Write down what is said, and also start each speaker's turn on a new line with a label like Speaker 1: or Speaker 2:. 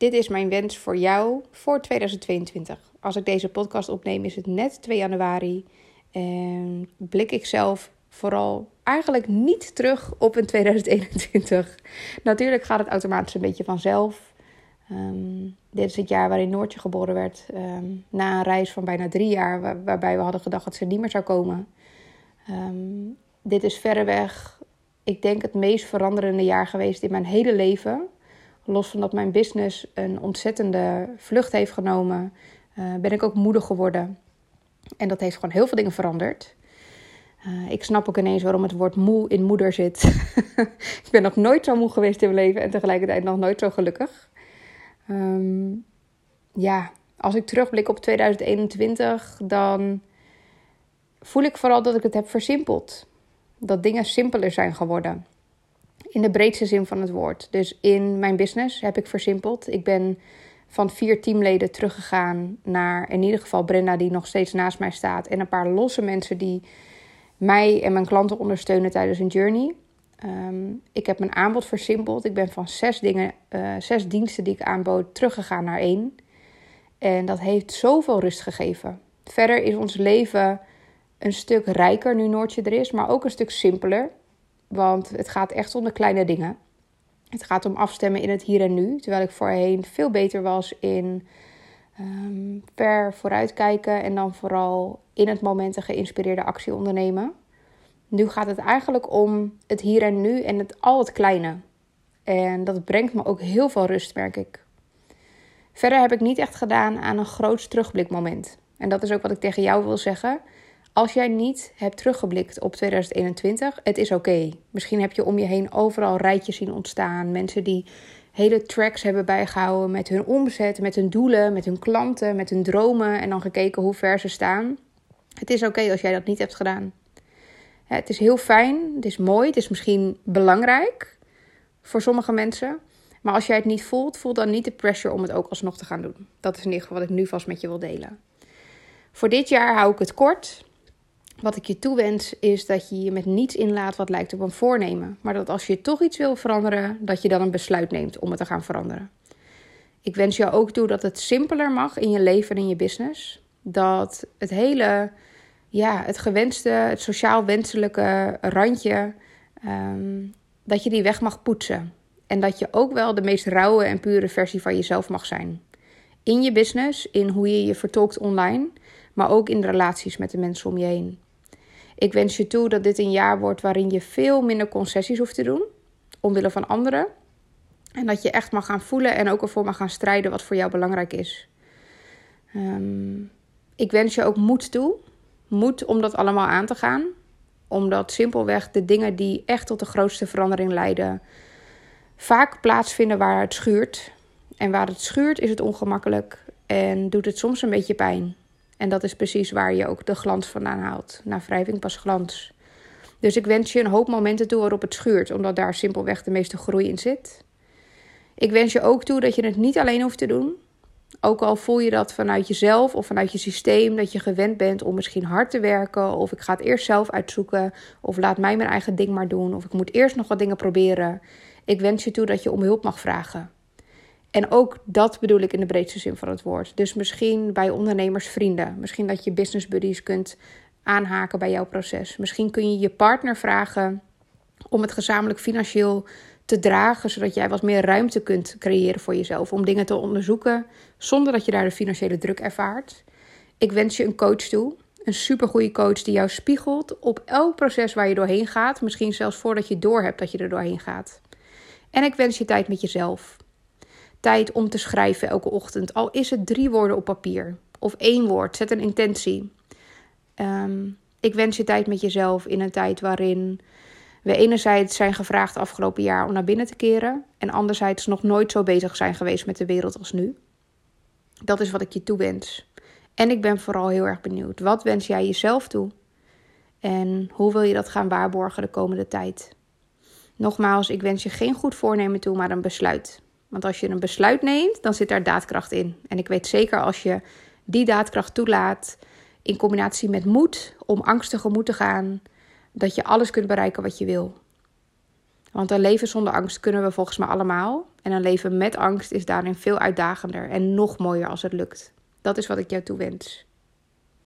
Speaker 1: Dit is mijn wens voor jou voor 2022. Als ik deze podcast opneem, is het net 2 januari. En blik ik zelf vooral eigenlijk niet terug op een 2021. Natuurlijk gaat het automatisch een beetje vanzelf. Ehm, dit is het jaar waarin Noortje geboren werd. Ehm, na een reis van bijna drie jaar, waarbij we hadden gedacht dat ze niet meer zou komen. Ehm, dit is verreweg, ik denk, het meest veranderende jaar geweest in mijn hele leven. Los van dat mijn business een ontzettende vlucht heeft genomen, uh, ben ik ook moeder geworden. En dat heeft gewoon heel veel dingen veranderd. Uh, ik snap ook ineens waarom het woord moe in moeder zit. ik ben nog nooit zo moe geweest in mijn leven en tegelijkertijd nog nooit zo gelukkig. Um, ja, als ik terugblik op 2021, dan voel ik vooral dat ik het heb versimpeld. Dat dingen simpeler zijn geworden. In de breedste zin van het woord. Dus in mijn business heb ik versimpeld. Ik ben van vier teamleden teruggegaan naar in ieder geval Brenda, die nog steeds naast mij staat. En een paar losse mensen die mij en mijn klanten ondersteunen tijdens een journey. Um, ik heb mijn aanbod versimpeld. Ik ben van zes, dingen, uh, zes diensten die ik aanbood teruggegaan naar één. En dat heeft zoveel rust gegeven. Verder is ons leven een stuk rijker nu Noortje er is, maar ook een stuk simpeler. Want het gaat echt om de kleine dingen. Het gaat om afstemmen in het hier en nu. Terwijl ik voorheen veel beter was in um, ver vooruitkijken en dan vooral in het moment een geïnspireerde actie ondernemen. Nu gaat het eigenlijk om het hier en nu en het, al het kleine. En dat brengt me ook heel veel rust, merk ik. Verder heb ik niet echt gedaan aan een groot terugblikmoment. En dat is ook wat ik tegen jou wil zeggen. Als jij niet hebt teruggeblikt op 2021, het is oké. Misschien heb je om je heen overal rijtjes zien ontstaan. Mensen die hele tracks hebben bijgehouden met hun omzet, met hun doelen, met hun klanten, met hun dromen. En dan gekeken hoe ver ze staan. Het is oké als jij dat niet hebt gedaan. Het is heel fijn, het is mooi, het is misschien belangrijk voor sommige mensen. Maar als jij het niet voelt, voel dan niet de pressure om het ook alsnog te gaan doen. Dat is in ieder geval wat ik nu vast met je wil delen. Voor dit jaar hou ik het kort. Wat ik je toewens is dat je je met niets inlaat wat lijkt op een voornemen. Maar dat als je toch iets wil veranderen, dat je dan een besluit neemt om het te gaan veranderen. Ik wens jou ook toe dat het simpeler mag in je leven en in je business. Dat het hele, ja, het gewenste, het sociaal wenselijke randje, um, dat je die weg mag poetsen. En dat je ook wel de meest rauwe en pure versie van jezelf mag zijn. In je business, in hoe je je vertolkt online, maar ook in de relaties met de mensen om je heen. Ik wens je toe dat dit een jaar wordt waarin je veel minder concessies hoeft te doen, omwille van anderen. En dat je echt mag gaan voelen en ook ervoor mag gaan strijden wat voor jou belangrijk is. Um, ik wens je ook moed toe. Moed om dat allemaal aan te gaan. Omdat simpelweg de dingen die echt tot de grootste verandering leiden, vaak plaatsvinden waar het schuurt. En waar het schuurt is het ongemakkelijk en doet het soms een beetje pijn. En dat is precies waar je ook de glans vandaan haalt. Na wrijving pas glans. Dus ik wens je een hoop momenten toe waarop het schuurt, omdat daar simpelweg de meeste groei in zit. Ik wens je ook toe dat je het niet alleen hoeft te doen. Ook al voel je dat vanuit jezelf of vanuit je systeem, dat je gewend bent om misschien hard te werken, of ik ga het eerst zelf uitzoeken, of laat mij mijn eigen ding maar doen, of ik moet eerst nog wat dingen proberen. Ik wens je toe dat je om hulp mag vragen. En ook dat bedoel ik in de breedste zin van het woord. Dus misschien bij ondernemers, vrienden. Misschien dat je business buddies kunt aanhaken bij jouw proces. Misschien kun je je partner vragen om het gezamenlijk financieel te dragen, zodat jij wat meer ruimte kunt creëren voor jezelf om dingen te onderzoeken zonder dat je daar de financiële druk ervaart. Ik wens je een coach toe, een supergoeie coach die jou spiegelt op elk proces waar je doorheen gaat, misschien zelfs voordat je doorhebt dat je er doorheen gaat. En ik wens je tijd met jezelf tijd om te schrijven elke ochtend. Al is het drie woorden op papier of één woord, zet een intentie. Ehm, ik wens je tijd met jezelf in een tijd waarin we enerzijds zijn gevraagd afgelopen jaar om naar binnen te keren en anderzijds nog nooit zo bezig zijn geweest met de wereld als nu. Dat is wat ik je toewens. En ik ben vooral heel erg benieuwd. Wat wens jij jezelf toe? En hoe wil je dat gaan waarborgen de komende tijd? Nogmaals, ik wens je geen goed voornemen toe, maar een besluit. Want als je een besluit neemt, dan zit daar daadkracht in. En ik weet zeker als je die daadkracht toelaat, in combinatie met moed om angstig tegemoet te gaan, dat je alles kunt bereiken wat je wil. Want een leven zonder angst kunnen we volgens mij allemaal. En een leven met angst is daarin veel uitdagender en nog mooier als het lukt. Dat is wat ik jou toewens.